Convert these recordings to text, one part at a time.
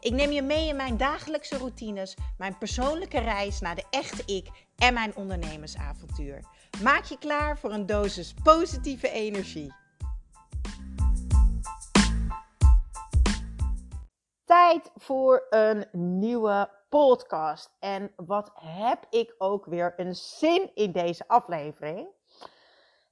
Ik neem je mee in mijn dagelijkse routines, mijn persoonlijke reis naar de echte ik en mijn ondernemersavontuur. Maak je klaar voor een dosis positieve energie. Tijd voor een nieuwe podcast. En wat heb ik ook weer een zin in deze aflevering?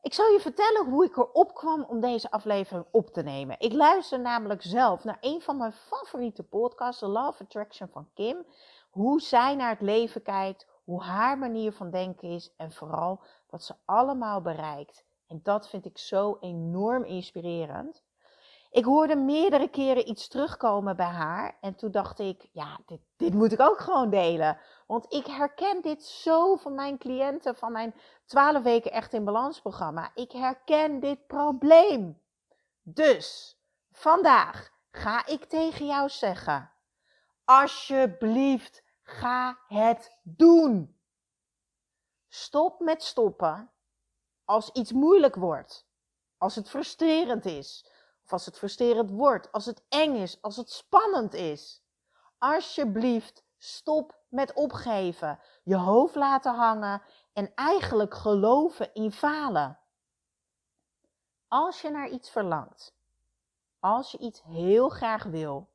Ik zal je vertellen hoe ik erop kwam om deze aflevering op te nemen. Ik luister namelijk zelf naar een van mijn favoriete podcasts, The Love Attraction van Kim. Hoe zij naar het leven kijkt, hoe haar manier van denken is en vooral wat ze allemaal bereikt. En dat vind ik zo enorm inspirerend. Ik hoorde meerdere keren iets terugkomen bij haar en toen dacht ik, ja, dit, dit moet ik ook gewoon delen. Want ik herken dit zo van mijn cliënten, van mijn 12 weken echt in balans programma. Ik herken dit probleem. Dus vandaag ga ik tegen jou zeggen: alsjeblieft, ga het doen. Stop met stoppen als iets moeilijk wordt, als het frustrerend is, of als het frustrerend wordt, als het eng is, als het spannend is. Alsjeblieft, stop met opgeven, je hoofd laten hangen en eigenlijk geloven in falen. Als je naar iets verlangt, als je iets heel graag wil,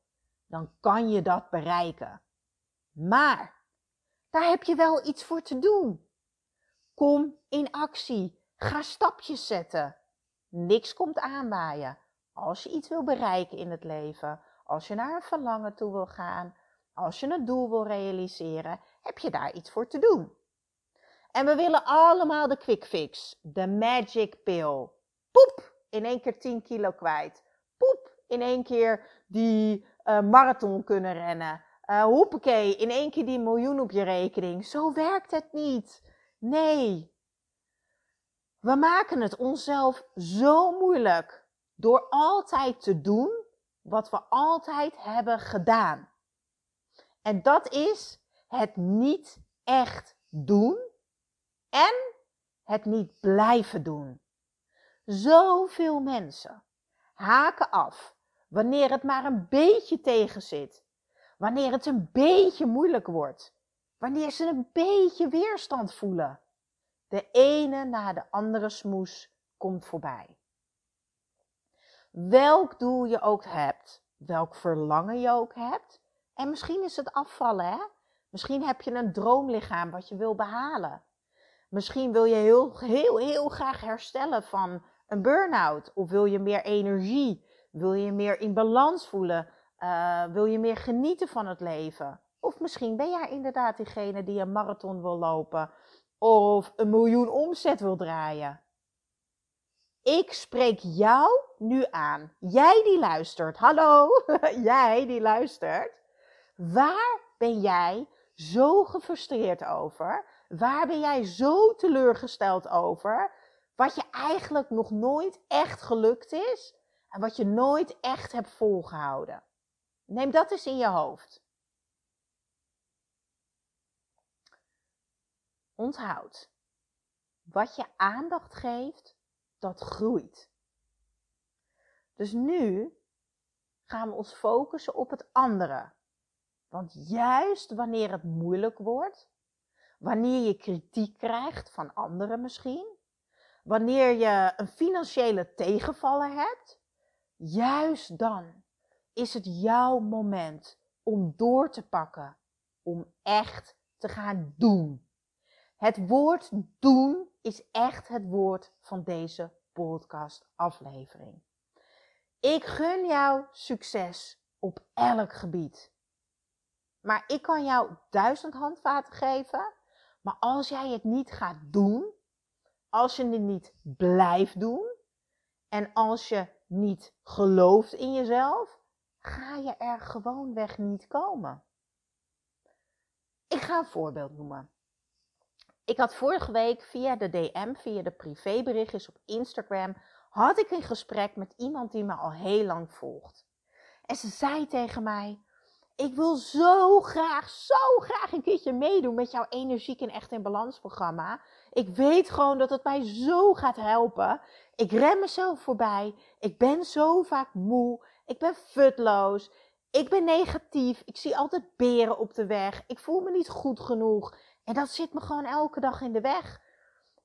dan kan je dat bereiken. Maar daar heb je wel iets voor te doen. Kom in actie. Ga stapjes zetten. Niks komt aanwaaien. Als je iets wil bereiken in het leven, als je naar een verlangen toe wil gaan, als je een doel wil realiseren, heb je daar iets voor te doen. En we willen allemaal de quick fix, de magic pill. Poep, in één keer 10 kilo kwijt. Poep, in één keer die uh, marathon kunnen rennen. Uh, in één keer die miljoen op je rekening. Zo werkt het niet. Nee. We maken het onszelf zo moeilijk door altijd te doen wat we altijd hebben gedaan. En dat is het niet echt doen en het niet blijven doen. Zoveel mensen haken af wanneer het maar een beetje tegenzit, wanneer het een beetje moeilijk wordt, wanneer ze een beetje weerstand voelen. De ene na de andere smoes komt voorbij. Welk doel je ook hebt, welk verlangen je ook hebt, en misschien is het afvallen, hè? Misschien heb je een droomlichaam wat je wil behalen. Misschien wil je heel, heel, heel graag herstellen van een burn-out. Of wil je meer energie? Wil je meer in balans voelen? Uh, wil je meer genieten van het leven? Of misschien ben jij inderdaad diegene die een marathon wil lopen. Of een miljoen omzet wil draaien. Ik spreek jou nu aan. Jij die luistert. Hallo, jij die luistert. Waar ben jij zo gefrustreerd over? Waar ben jij zo teleurgesteld over? Wat je eigenlijk nog nooit echt gelukt is en wat je nooit echt hebt volgehouden. Neem dat eens in je hoofd. Onthoud. Wat je aandacht geeft, dat groeit. Dus nu gaan we ons focussen op het andere. Want juist wanneer het moeilijk wordt, wanneer je kritiek krijgt van anderen misschien, wanneer je een financiële tegenvaller hebt, juist dan is het jouw moment om door te pakken, om echt te gaan doen. Het woord doen is echt het woord van deze podcast aflevering. Ik gun jou succes op elk gebied. Maar ik kan jou duizend handvaten geven. Maar als jij het niet gaat doen, als je het niet blijft doen en als je niet gelooft in jezelf, ga je er gewoonweg niet komen. Ik ga een voorbeeld noemen. Ik had vorige week via de DM, via de privéberichtjes op Instagram, had ik een gesprek met iemand die me al heel lang volgt. En ze zei tegen mij: Ik wil zo graag, zo graag een keertje meedoen met jouw Energiek en Echt in Balans programma. Ik weet gewoon dat het mij zo gaat helpen. Ik rem mezelf voorbij. Ik ben zo vaak moe. Ik ben futloos. Ik ben negatief. Ik zie altijd beren op de weg. Ik voel me niet goed genoeg. En dat zit me gewoon elke dag in de weg.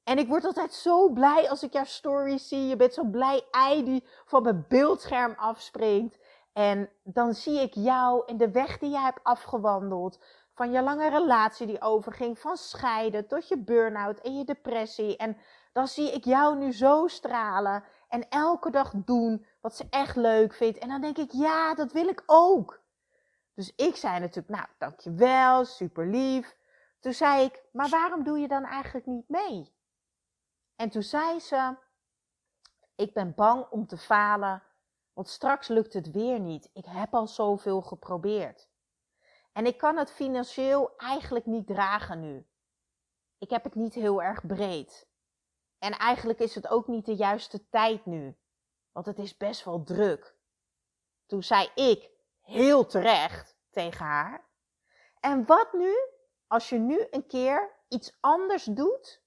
En ik word altijd zo blij als ik jouw story zie. Je bent zo'n blij ei die van mijn beeldscherm afspringt. En dan zie ik jou en de weg die jij hebt afgewandeld. Van je lange relatie die overging, van scheiden tot je burn-out en je depressie. En dan zie ik jou nu zo stralen en elke dag doen wat ze echt leuk vindt. En dan denk ik, ja, dat wil ik ook. Dus ik zei natuurlijk, nou, dankjewel, super lief. Toen zei ik, maar waarom doe je dan eigenlijk niet mee? En toen zei ze, ik ben bang om te falen, want straks lukt het weer niet. Ik heb al zoveel geprobeerd. En ik kan het financieel eigenlijk niet dragen nu. Ik heb het niet heel erg breed. En eigenlijk is het ook niet de juiste tijd nu, want het is best wel druk. Toen zei ik, heel terecht, tegen haar. En wat nu als je nu een keer iets anders doet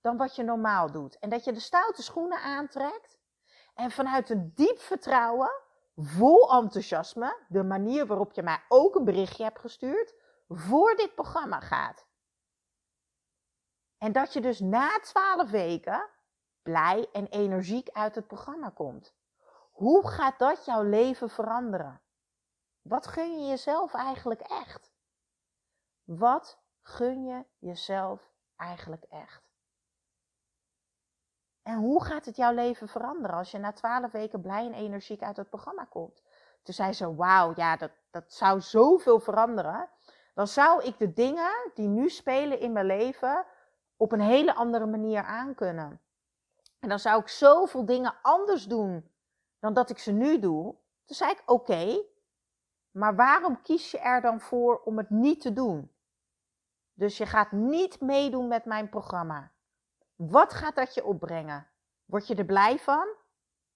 dan wat je normaal doet? En dat je de stoute schoenen aantrekt en vanuit een diep vertrouwen, vol enthousiasme, de manier waarop je mij ook een berichtje hebt gestuurd, voor dit programma gaat. En dat je dus na twaalf weken blij en energiek uit het programma komt. Hoe gaat dat jouw leven veranderen? Wat gun je jezelf eigenlijk echt? Wat gun je jezelf eigenlijk echt? En hoe gaat het jouw leven veranderen als je na twaalf weken blij en energiek uit het programma komt? Toen zei ze, wauw, ja, dat, dat zou zoveel veranderen. Dan zou ik de dingen die nu spelen in mijn leven op een hele andere manier aankunnen. En dan zou ik zoveel dingen anders doen dan dat ik ze nu doe. Toen zei ik: Oké, maar waarom kies je er dan voor om het niet te doen? Dus je gaat niet meedoen met mijn programma. Wat gaat dat je opbrengen? Word je er blij van?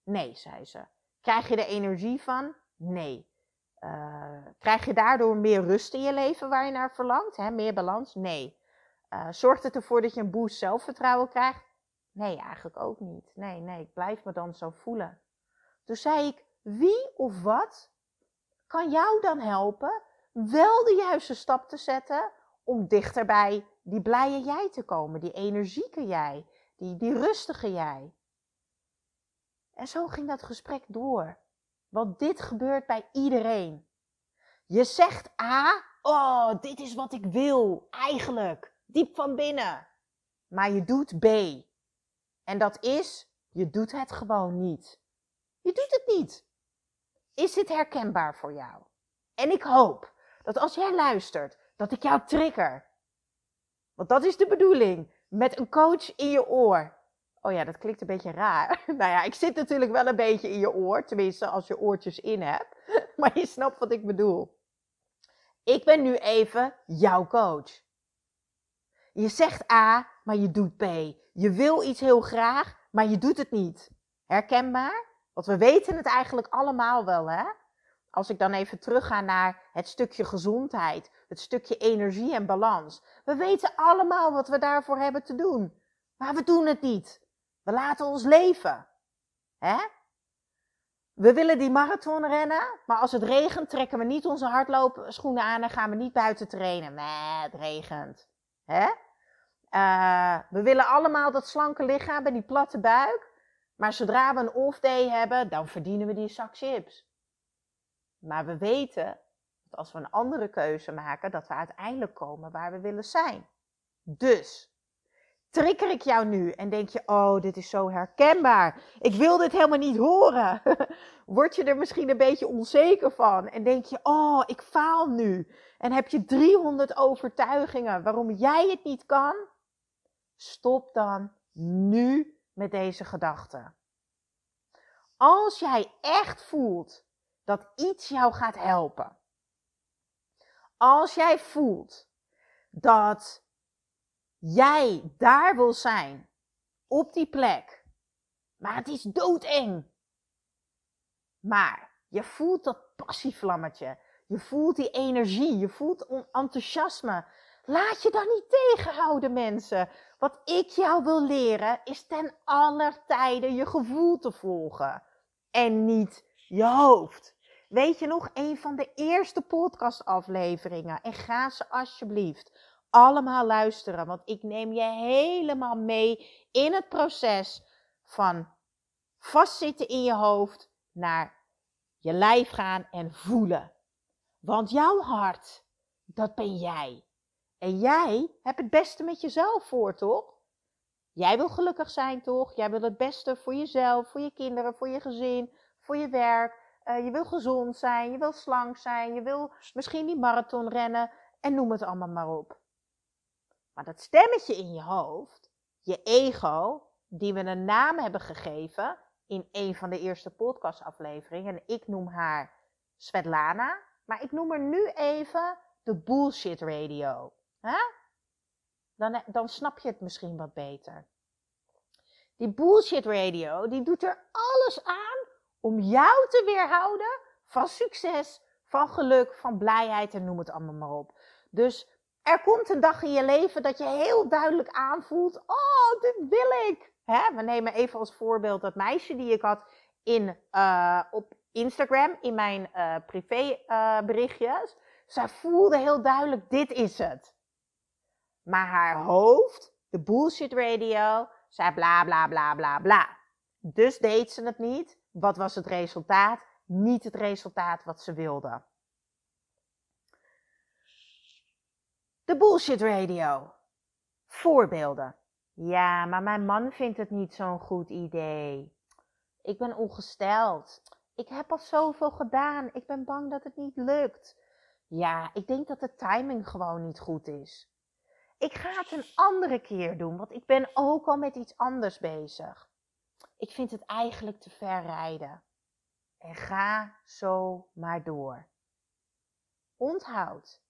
Nee, zei ze. Krijg je er energie van? Nee. Uh, krijg je daardoor meer rust in je leven waar je naar verlangt? Hè? Meer balans? Nee. Uh, zorgt het ervoor dat je een boost zelfvertrouwen krijgt? Nee, eigenlijk ook niet. Nee, nee, ik blijf me dan zo voelen. Toen zei ik, wie of wat kan jou dan helpen wel de juiste stap te zetten om dichter bij die blije jij te komen, die energieke jij, die, die rustige jij. En zo ging dat gesprek door. Want dit gebeurt bij iedereen. Je zegt A, oh, dit is wat ik wil, eigenlijk diep van binnen. Maar je doet B. En dat is, je doet het gewoon niet. Je doet het niet. Is dit herkenbaar voor jou? En ik hoop dat als jij luistert, dat ik jou trigger. Want dat is de bedoeling. Met een coach in je oor. Oh ja, dat klinkt een beetje raar. nou ja, ik zit natuurlijk wel een beetje in je oor. Tenminste, als je oortjes in hebt. maar je snapt wat ik bedoel. Ik ben nu even jouw coach. Je zegt A, maar je doet B. Je wil iets heel graag, maar je doet het niet. Herkenbaar? Want we weten het eigenlijk allemaal wel, hè? Als ik dan even terugga naar het stukje gezondheid, het stukje energie en balans. We weten allemaal wat we daarvoor hebben te doen. Maar we doen het niet. We laten ons leven. Hè? We willen die marathon rennen, maar als het regent trekken we niet onze hardloopschoenen aan en gaan we niet buiten trainen. Nee, het regent. Hè? Uh, we willen allemaal dat slanke lichaam en die platte buik. Maar zodra we een off-day hebben, dan verdienen we die zak chips. Maar we weten dat als we een andere keuze maken, dat we uiteindelijk komen waar we willen zijn. Dus, trigger ik jou nu en denk je, oh, dit is zo herkenbaar. Ik wil dit helemaal niet horen. Word je er misschien een beetje onzeker van en denk je, oh, ik faal nu. En heb je 300 overtuigingen waarom jij het niet kan? Stop dan nu met deze gedachten. Als jij echt voelt dat iets jou gaat helpen. Als jij voelt dat jij daar wil zijn, op die plek. Maar het is doodeng. Maar je voelt dat passievlammetje. Je voelt die energie. Je voelt enthousiasme. Laat je dan niet tegenhouden, mensen. Wat ik jou wil leren is ten aller tijde je gevoel te volgen. En niet je hoofd. Weet je nog, een van de eerste podcastafleveringen. En ga ze alsjeblieft allemaal luisteren. Want ik neem je helemaal mee in het proces van vastzitten in je hoofd naar je lijf gaan en voelen. Want jouw hart, dat ben jij. En jij hebt het beste met jezelf voor, toch? Jij wil gelukkig zijn, toch? Jij wil het beste voor jezelf, voor je kinderen, voor je gezin, voor je werk. Uh, je wil gezond zijn, je wil slank zijn, je wil misschien die marathon rennen en noem het allemaal maar op. Maar dat stemmetje in je hoofd, je ego, die we een naam hebben gegeven in een van de eerste podcastafleveringen, en ik noem haar Svetlana, maar ik noem haar nu even de bullshit radio. Dan, dan snap je het misschien wat beter. Die bullshit radio, die doet er alles aan om jou te weerhouden van succes, van geluk, van blijheid en noem het allemaal maar op. Dus er komt een dag in je leven dat je heel duidelijk aanvoelt: Oh, dit wil ik. Hè? We nemen even als voorbeeld dat meisje die ik had in, uh, op Instagram, in mijn uh, privé uh, berichtjes. Zij voelde heel duidelijk: dit is het. Maar haar hoofd, de bullshit radio, zei bla bla bla bla bla. Dus deed ze het niet. Wat was het resultaat? Niet het resultaat wat ze wilde. De bullshit radio. Voorbeelden. Ja, maar mijn man vindt het niet zo'n goed idee. Ik ben ongesteld. Ik heb al zoveel gedaan. Ik ben bang dat het niet lukt. Ja, ik denk dat de timing gewoon niet goed is. Ik ga het een andere keer doen, want ik ben ook al met iets anders bezig. Ik vind het eigenlijk te ver rijden. En ga zo maar door. Onthoud,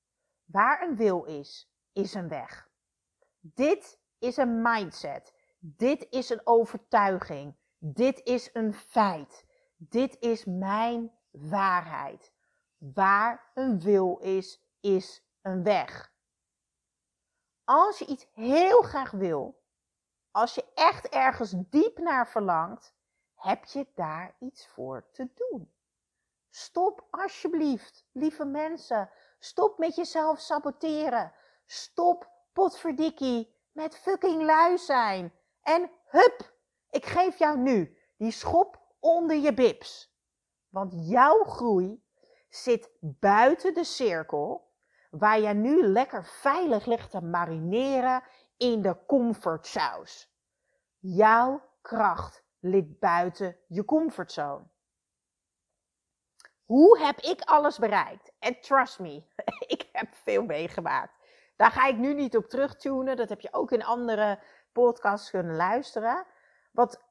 Waar een wil is, is een weg. Dit is een mindset. Dit is een overtuiging. Dit is een feit. Dit is mijn waarheid. Waar een wil is, is een weg. Als je iets heel graag wil, als je echt ergens diep naar verlangt, heb je daar iets voor te doen. Stop alsjeblieft, lieve mensen, Stop met jezelf saboteren. Stop, potverdikkie, met fucking lui zijn. En hup, ik geef jou nu die schop onder je bips. Want jouw groei zit buiten de cirkel waar je nu lekker veilig ligt te marineren in de comfortsaus. Jouw kracht ligt buiten je comfortzone. Hoe heb ik alles bereikt? En trust me, ik heb veel meegemaakt. Daar ga ik nu niet op terugtunen. Dat heb je ook in andere podcasts kunnen luisteren. Want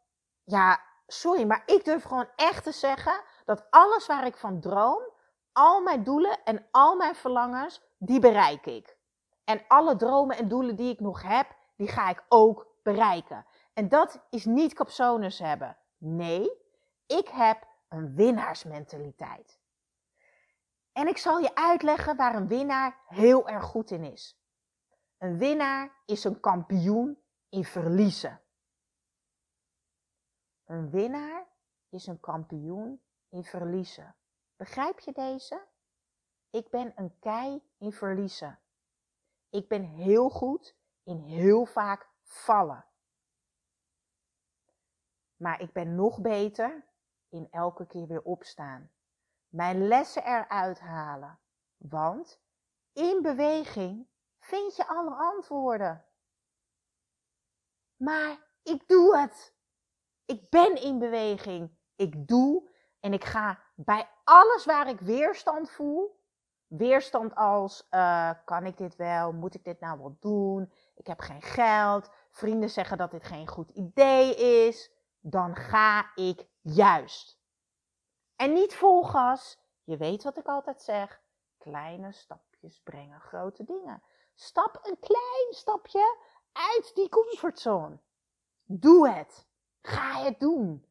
ja, sorry, maar ik durf gewoon echt te zeggen dat alles waar ik van droom, al mijn doelen en al mijn verlangens, die bereik ik. En alle dromen en doelen die ik nog heb, die ga ik ook bereiken. En dat is niet capsones hebben. Nee, ik heb een winnaarsmentaliteit. En ik zal je uitleggen waar een winnaar heel erg goed in is. Een winnaar is een kampioen in verliezen. Een winnaar is een kampioen in verliezen. Begrijp je deze? Ik ben een kei in verliezen. Ik ben heel goed in heel vaak vallen. Maar ik ben nog beter in elke keer weer opstaan. Mijn lessen eruit halen. Want in beweging vind je alle antwoorden. Maar ik doe het. Ik ben in beweging. Ik doe en ik ga bij alles waar ik weerstand voel. Weerstand als, uh, kan ik dit wel? Moet ik dit nou wel doen? Ik heb geen geld. Vrienden zeggen dat dit geen goed idee is. Dan ga ik juist. En niet vol gas. Je weet wat ik altijd zeg. Kleine stapjes brengen grote dingen. Stap een klein stapje uit die comfortzone. Doe het. Ga het doen.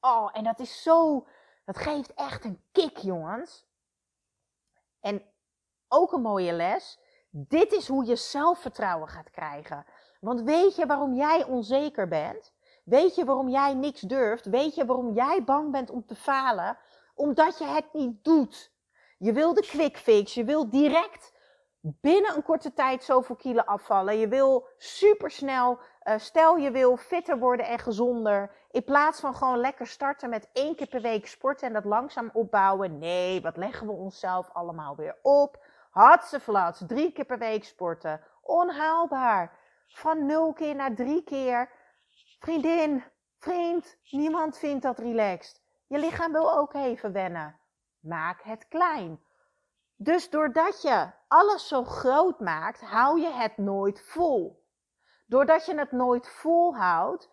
Oh, en dat is zo, dat geeft echt een kick, jongens. En ook een mooie les. Dit is hoe je zelfvertrouwen gaat krijgen. Want weet je waarom jij onzeker bent? Weet je waarom jij niks durft? Weet je waarom jij bang bent om te falen? Omdat je het niet doet. Je wil de quick fix. Je wil direct binnen een korte tijd zoveel kilo afvallen. Je wil supersnel, uh, stel je wil fitter worden en gezonder. In plaats van gewoon lekker starten met één keer per week sporten en dat langzaam opbouwen. Nee, wat leggen we onszelf allemaal weer op? Hatseflats, drie keer per week sporten. Onhaalbaar. Van nul keer naar drie keer. Vriendin, vriend, niemand vindt dat relaxed. Je lichaam wil ook even wennen. Maak het klein. Dus doordat je alles zo groot maakt, hou je het nooit vol. Doordat je het nooit vol houdt,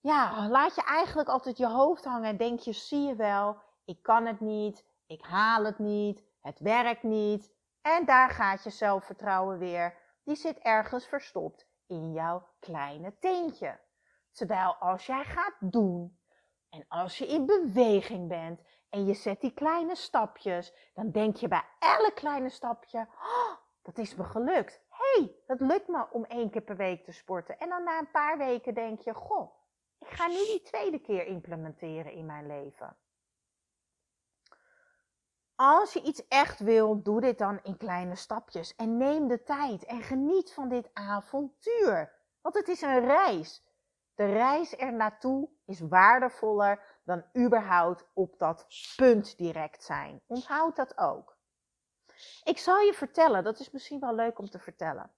ja, laat je eigenlijk altijd je hoofd hangen en denk je, zie je wel, ik kan het niet, ik haal het niet, het werkt niet. En daar gaat je zelfvertrouwen weer. Die zit ergens verstopt in jouw kleine teentje. Terwijl als jij gaat doen en als je in beweging bent en je zet die kleine stapjes, dan denk je bij elk kleine stapje, oh, dat is me gelukt. hey, dat lukt me om één keer per week te sporten. En dan na een paar weken denk je, goh, ik ga nu die tweede keer implementeren in mijn leven. Als je iets echt wil, doe dit dan in kleine stapjes en neem de tijd en geniet van dit avontuur. Want het is een reis. De reis er naartoe is waardevoller dan überhaupt op dat punt direct zijn. Onthoud dat ook. Ik zal je vertellen, dat is misschien wel leuk om te vertellen.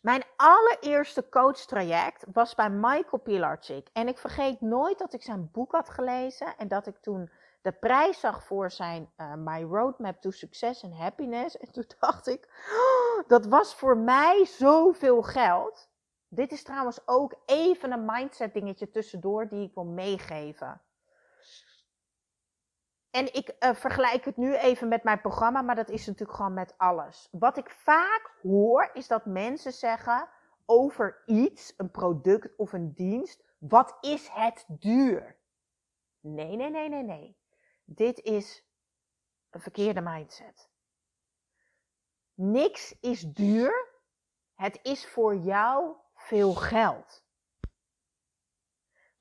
Mijn allereerste coachtraject was bij Michael Pilarczyk. En ik vergeet nooit dat ik zijn boek had gelezen en dat ik toen de prijs zag voor zijn uh, My Roadmap to Success and Happiness. En toen dacht ik, oh, dat was voor mij zoveel geld. Dit is trouwens ook even een mindset dingetje tussendoor die ik wil meegeven. En ik uh, vergelijk het nu even met mijn programma, maar dat is natuurlijk gewoon met alles. Wat ik vaak hoor is dat mensen zeggen over iets, een product of een dienst, wat is het duur? Nee, nee, nee, nee, nee. Dit is een verkeerde mindset. Niks is duur. Het is voor jou veel geld.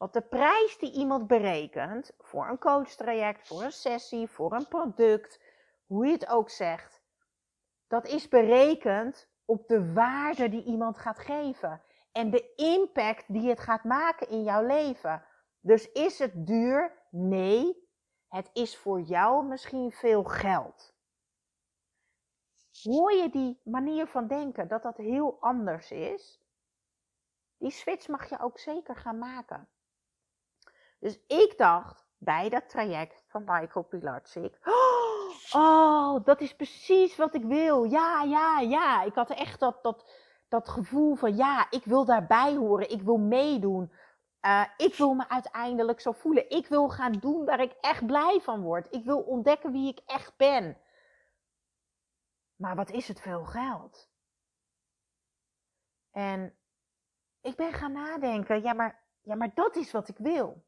Want de prijs die iemand berekent voor een coachtraject, voor een sessie, voor een product, hoe je het ook zegt, dat is berekend op de waarde die iemand gaat geven en de impact die het gaat maken in jouw leven. Dus is het duur? Nee, het is voor jou misschien veel geld. Hoor je die manier van denken dat dat heel anders is? Die switch mag je ook zeker gaan maken. Dus ik dacht bij dat traject van Michael Pilarczyk, oh, dat is precies wat ik wil. Ja, ja, ja. Ik had echt dat, dat, dat gevoel van ja, ik wil daarbij horen, ik wil meedoen. Uh, ik wil me uiteindelijk zo voelen. Ik wil gaan doen waar ik echt blij van word. Ik wil ontdekken wie ik echt ben. Maar wat is het veel geld? En ik ben gaan nadenken, ja maar, ja, maar dat is wat ik wil.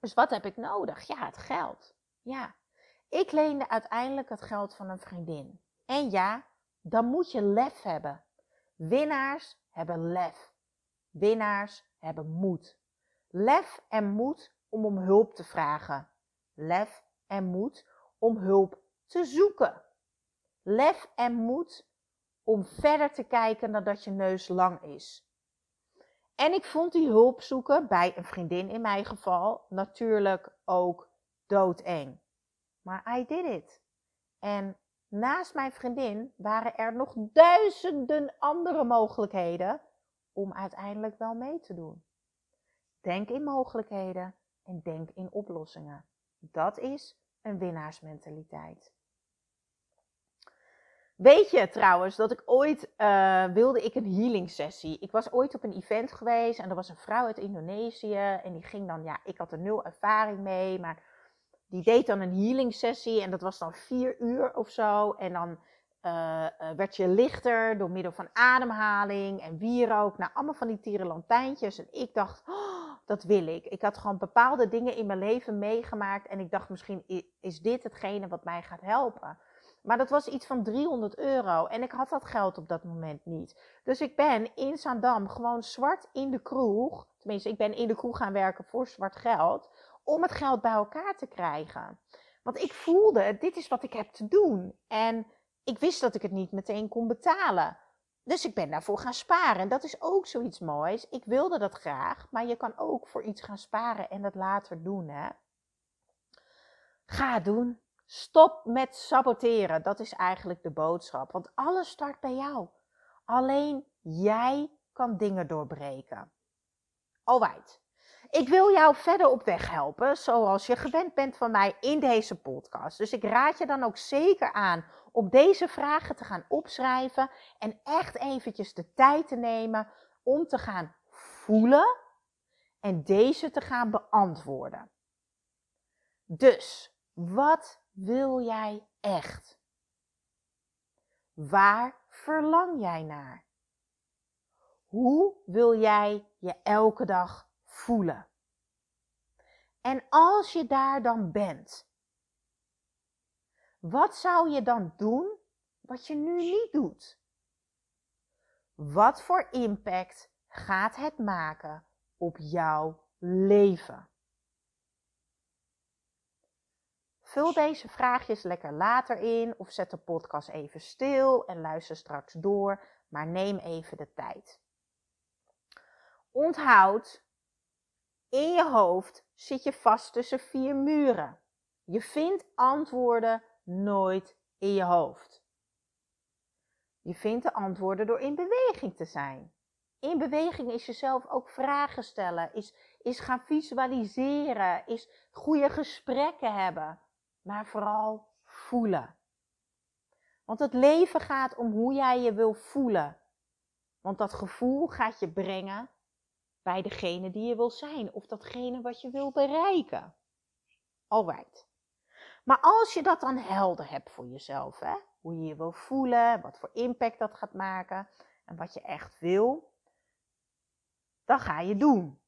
Dus wat heb ik nodig? Ja, het geld. Ja, ik leende uiteindelijk het geld van een vriendin. En ja, dan moet je lef hebben. Winnaars hebben lef. Winnaars hebben moed. Lef en moed om om hulp te vragen. Lef en moed om hulp te zoeken. Lef en moed om verder te kijken dan dat je neus lang is. En ik vond die hulp zoeken bij een vriendin in mijn geval natuurlijk ook doodeng. Maar I did it. En naast mijn vriendin waren er nog duizenden andere mogelijkheden om uiteindelijk wel mee te doen. Denk in mogelijkheden en denk in oplossingen. Dat is een winnaarsmentaliteit. Weet je trouwens dat ik ooit uh, wilde ik een healing sessie. Ik was ooit op een event geweest en er was een vrouw uit Indonesië en die ging dan, ja, ik had er nul ervaring mee, maar die deed dan een healing sessie en dat was dan vier uur of zo. En dan uh, werd je lichter door middel van ademhaling en wierook. Nou, allemaal van die tierenlantijntjes. En ik dacht, oh, dat wil ik. Ik had gewoon bepaalde dingen in mijn leven meegemaakt. En ik dacht, misschien is dit hetgene wat mij gaat helpen. Maar dat was iets van 300 euro. En ik had dat geld op dat moment niet. Dus ik ben in Zaandam gewoon zwart in de kroeg. Tenminste, ik ben in de kroeg gaan werken voor zwart geld. Om het geld bij elkaar te krijgen. Want ik voelde, dit is wat ik heb te doen. En ik wist dat ik het niet meteen kon betalen. Dus ik ben daarvoor gaan sparen. En dat is ook zoiets moois. Ik wilde dat graag, maar je kan ook voor iets gaan sparen en dat later doen. Hè? Ga doen. Stop met saboteren. Dat is eigenlijk de boodschap. Want alles start bij jou. Alleen jij kan dingen doorbreken. Alright. Ik wil jou verder op weg helpen, zoals je gewend bent van mij in deze podcast. Dus ik raad je dan ook zeker aan om deze vragen te gaan opschrijven en echt eventjes de tijd te nemen om te gaan voelen en deze te gaan beantwoorden. Dus, wat wil jij echt? Waar verlang jij naar? Hoe wil jij je elke dag voelen? En als je daar dan bent, wat zou je dan doen wat je nu niet doet? Wat voor impact gaat het maken op jouw leven? Vul deze vraagjes lekker later in of zet de podcast even stil en luister straks door, maar neem even de tijd. Onthoud, in je hoofd zit je vast tussen vier muren. Je vindt antwoorden nooit in je hoofd. Je vindt de antwoorden door in beweging te zijn. In beweging is jezelf ook vragen stellen, is, is gaan visualiseren, is goede gesprekken hebben maar vooral voelen. Want het leven gaat om hoe jij je wil voelen. Want dat gevoel gaat je brengen bij degene die je wil zijn of datgene wat je wil bereiken. Alright. Maar als je dat dan helder hebt voor jezelf, hè? hoe je je wil voelen, wat voor impact dat gaat maken en wat je echt wil, dan ga je doen.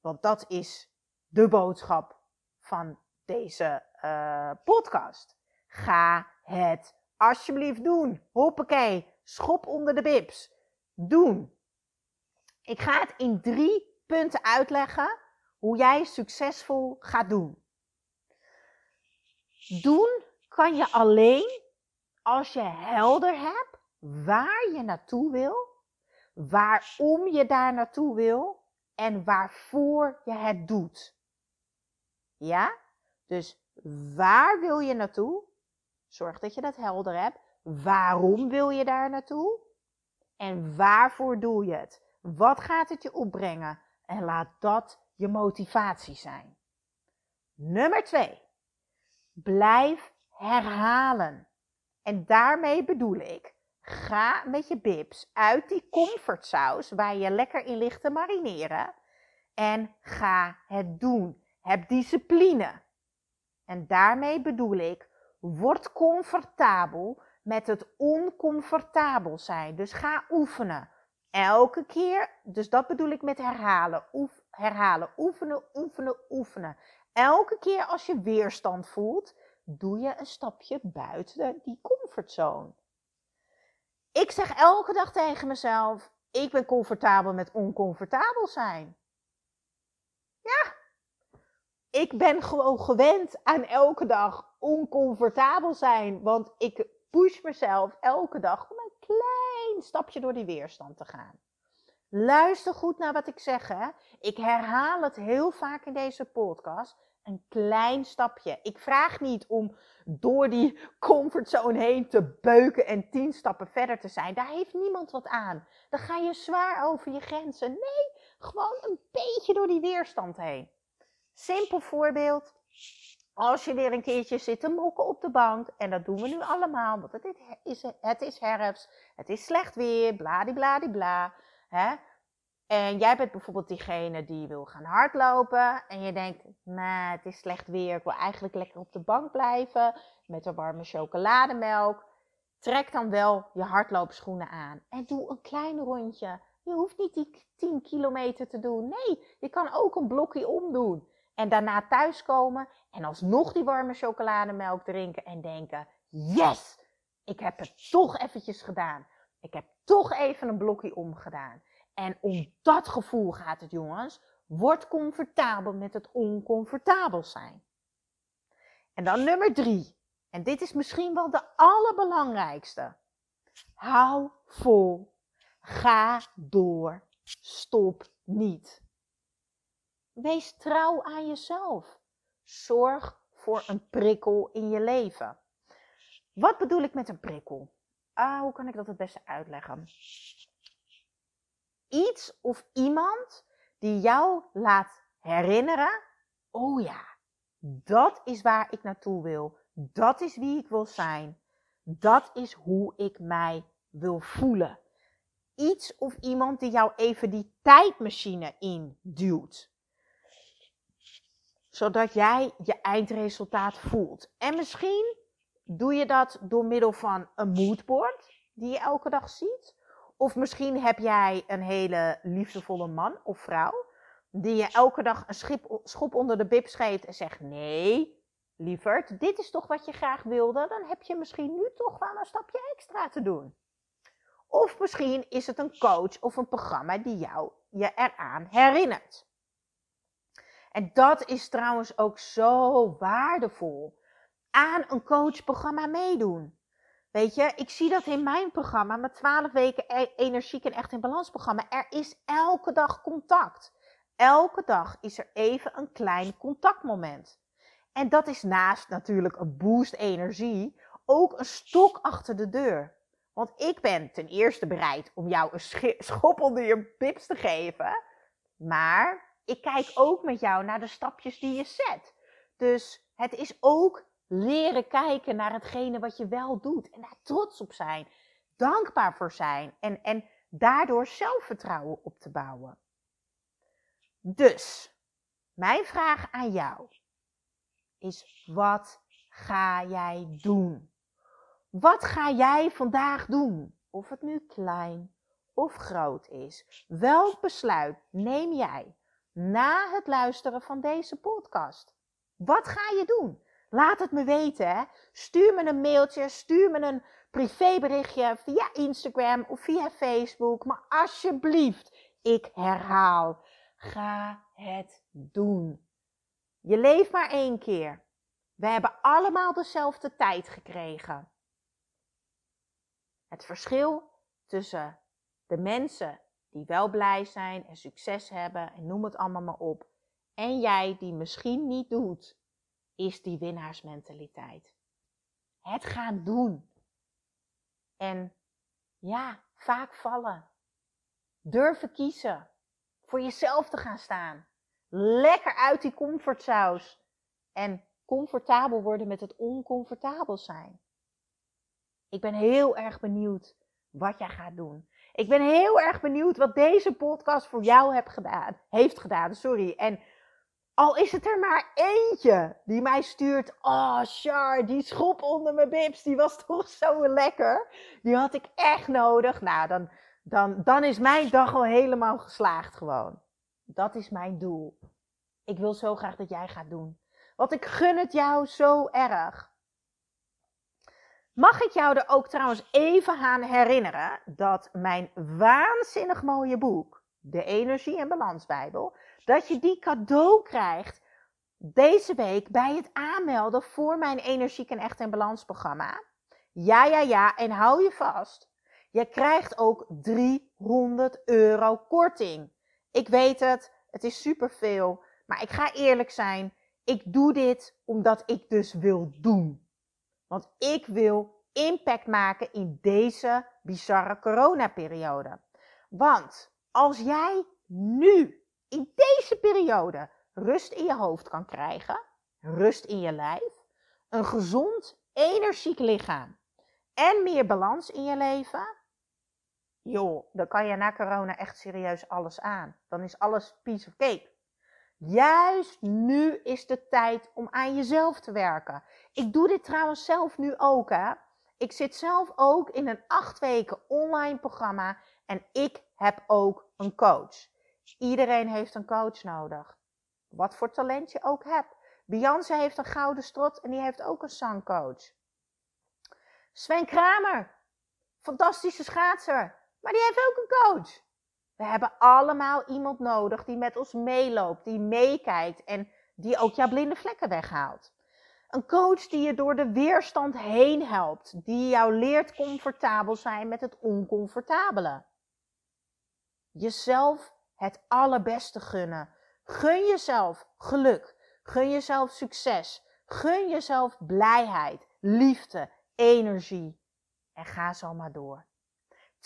Want dat is de boodschap van deze uh, podcast. Ga het alsjeblieft doen. Hoppakee, schop onder de bibs. Doen. Ik ga het in drie punten uitleggen hoe jij succesvol gaat doen. Doen kan je alleen als je helder hebt waar je naartoe wil, waarom je daar naartoe wil en waarvoor je het doet. Ja? Dus waar wil je naartoe? Zorg dat je dat helder hebt. Waarom wil je daar naartoe? En waarvoor doe je het? Wat gaat het je opbrengen? En laat dat je motivatie zijn. Nummer 2. Blijf herhalen. En daarmee bedoel ik, ga met je bibs uit die comfortsaus waar je lekker in ligt te marineren. En ga het doen. Heb discipline. En daarmee bedoel ik, word comfortabel met het oncomfortabel zijn. Dus ga oefenen. Elke keer, dus dat bedoel ik met herhalen. Oef, herhalen, oefenen, oefenen, oefenen. Elke keer als je weerstand voelt, doe je een stapje buiten die comfortzone. Ik zeg elke dag tegen mezelf: ik ben comfortabel met oncomfortabel zijn. Ja, ik ben gewoon gewend aan elke dag oncomfortabel zijn. Want ik push mezelf elke dag om een klein stapje door die weerstand te gaan. Luister goed naar wat ik zeg. Hè? Ik herhaal het heel vaak in deze podcast. Een klein stapje. Ik vraag niet om door die comfortzone heen te beuken en tien stappen verder te zijn. Daar heeft niemand wat aan. Dan ga je zwaar over je grenzen. Nee, gewoon een beetje door die weerstand heen. Simpel voorbeeld. Als je weer een keertje zit te mokken op de bank, en dat doen we nu allemaal, want het is, het is herfst, het is slecht weer, bladibladibla. Hè? En jij bent bijvoorbeeld diegene die wil gaan hardlopen en je denkt, nou, het is slecht weer, ik wil eigenlijk lekker op de bank blijven met een warme chocolademelk. trek dan wel je hardloopschoenen aan en doe een klein rondje. Je hoeft niet die 10 kilometer te doen. Nee, je kan ook een blokje omdoen. En daarna thuiskomen en alsnog die warme chocolademelk drinken en denken: Yes, ik heb het toch eventjes gedaan. Ik heb toch even een blokje omgedaan. En om dat gevoel gaat het, jongens. Word comfortabel met het oncomfortabel zijn. En dan nummer drie. En dit is misschien wel de allerbelangrijkste. Hou vol. Ga door. Stop niet. Wees trouw aan jezelf. Zorg voor een prikkel in je leven. Wat bedoel ik met een prikkel? Ah, hoe kan ik dat het beste uitleggen? Iets of iemand die jou laat herinneren: oh ja, dat is waar ik naartoe wil. Dat is wie ik wil zijn. Dat is hoe ik mij wil voelen. Iets of iemand die jou even die tijdmachine induwt. Zodat jij je eindresultaat voelt. En misschien doe je dat door middel van een moodboard die je elke dag ziet. Of misschien heb jij een hele liefdevolle man of vrouw die je elke dag een schip, schop onder de bib geeft en zegt: Nee, lieverd, dit is toch wat je graag wilde, dan heb je misschien nu toch wel een stapje extra te doen. Of misschien is het een coach of een programma die jou je eraan herinnert. En dat is trouwens ook zo waardevol. Aan een coachprogramma meedoen. Weet je, ik zie dat in mijn programma, mijn 12 weken e- energiek en echt in balans programma. Er is elke dag contact. Elke dag is er even een klein contactmoment. En dat is naast natuurlijk een boost energie ook een stok achter de deur. Want ik ben ten eerste bereid om jou een schop onder je pips te geven. Maar ik kijk ook met jou naar de stapjes die je zet. Dus het is ook leren kijken naar hetgene wat je wel doet. En daar trots op zijn. Dankbaar voor zijn. En, en daardoor zelfvertrouwen op te bouwen. Dus, mijn vraag aan jou is: wat ga jij doen? Wat ga jij vandaag doen? Of het nu klein of groot is. Welk besluit neem jij na het luisteren van deze podcast? Wat ga je doen? Laat het me weten. Hè? Stuur me een mailtje, stuur me een privéberichtje via Instagram of via Facebook. Maar alsjeblieft, ik herhaal. Ga het doen. Je leeft maar één keer. We hebben allemaal dezelfde tijd gekregen. Het verschil tussen de mensen die wel blij zijn en succes hebben en noem het allemaal maar op, en jij die misschien niet doet, is die winnaarsmentaliteit. Het gaan doen. En ja, vaak vallen. Durven kiezen voor jezelf te gaan staan. Lekker uit die comfortsaus. En comfortabel worden met het oncomfortabel zijn. Ik ben heel erg benieuwd wat jij gaat doen. Ik ben heel erg benieuwd wat deze podcast voor jou heb gedaan, heeft gedaan. Sorry. En al is het er maar eentje die mij stuurt. Oh, Char, die schop onder mijn bibs, die was toch zo lekker. Die had ik echt nodig. Nou, dan, dan, dan is mijn dag al helemaal geslaagd gewoon. Dat is mijn doel. Ik wil zo graag dat jij gaat doen. Want ik gun het jou zo erg. Mag ik jou er ook trouwens even aan herinneren dat mijn waanzinnig mooie boek, de Energie- en Balansbijbel, dat je die cadeau krijgt deze week bij het aanmelden voor mijn Energiek en Echt en Balans programma. Ja, ja, ja, en hou je vast. Je krijgt ook 300 euro korting. Ik weet het, het is superveel, maar ik ga eerlijk zijn. Ik doe dit omdat ik dus wil doen. Want ik wil impact maken in deze bizarre coronaperiode. Want als jij nu in deze periode rust in je hoofd kan krijgen, rust in je lijf, een gezond, energiek lichaam en meer balans in je leven, joh, dan kan je na corona echt serieus alles aan. Dan is alles piece of cake. Juist nu is de tijd om aan jezelf te werken. Ik doe dit trouwens zelf nu ook, hè. Ik zit zelf ook in een acht weken online programma en ik heb ook een coach. Iedereen heeft een coach nodig. Wat voor talent je ook hebt. Beyoncé heeft een gouden strot en die heeft ook een zangcoach. Sven Kramer, fantastische schaatser, maar die heeft ook een coach. We hebben allemaal iemand nodig die met ons meeloopt, die meekijkt en die ook jouw blinde vlekken weghaalt. Een coach die je door de weerstand heen helpt, die jou leert comfortabel zijn met het oncomfortabele. Jezelf het allerbeste gunnen. Gun jezelf geluk. Gun jezelf succes. Gun jezelf blijheid, liefde, energie. En ga zo maar door.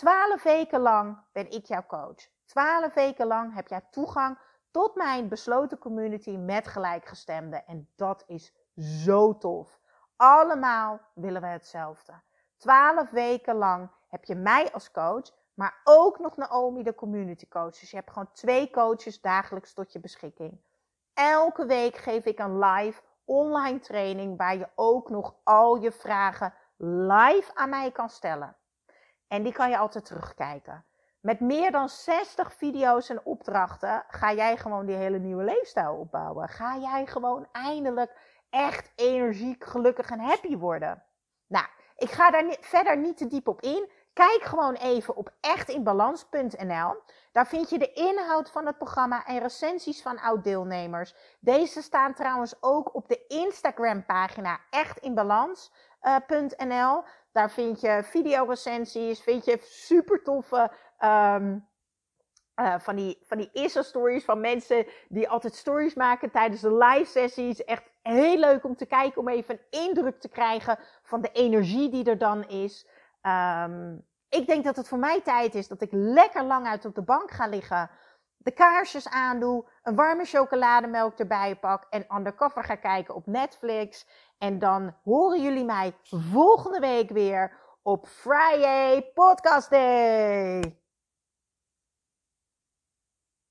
Twaalf weken lang ben ik jouw coach. Twaalf weken lang heb jij toegang tot mijn besloten community met gelijkgestemden. En dat is zo tof. Allemaal willen we hetzelfde. Twaalf weken lang heb je mij als coach, maar ook nog Naomi, de community coach. Dus je hebt gewoon twee coaches dagelijks tot je beschikking. Elke week geef ik een live online training waar je ook nog al je vragen live aan mij kan stellen. En die kan je altijd terugkijken. Met meer dan 60 video's en opdrachten ga jij gewoon die hele nieuwe leefstijl opbouwen. Ga jij gewoon eindelijk echt energiek, gelukkig en happy worden. Nou, ik ga daar verder niet te diep op in. Kijk gewoon even op echtinbalans.nl. Daar vind je de inhoud van het programma en recensies van oud-deelnemers. Deze staan trouwens ook op de Instagram-pagina echtinbalans.nl. Daar vind je videorecensies, vind je super toffe ehm, uh, van die, van die Insta-stories van mensen die altijd stories maken tijdens de live sessies. Echt heel leuk om te kijken, om even een indruk te krijgen van de energie die er dan is. Um, ik denk dat het voor mij tijd is dat ik lekker lang uit op de bank ga liggen. De kaarsjes aandoe, een warme chocolademelk erbij pak en undercover ga kijken op Netflix. En dan horen jullie mij volgende week weer op Friday Podcast Day.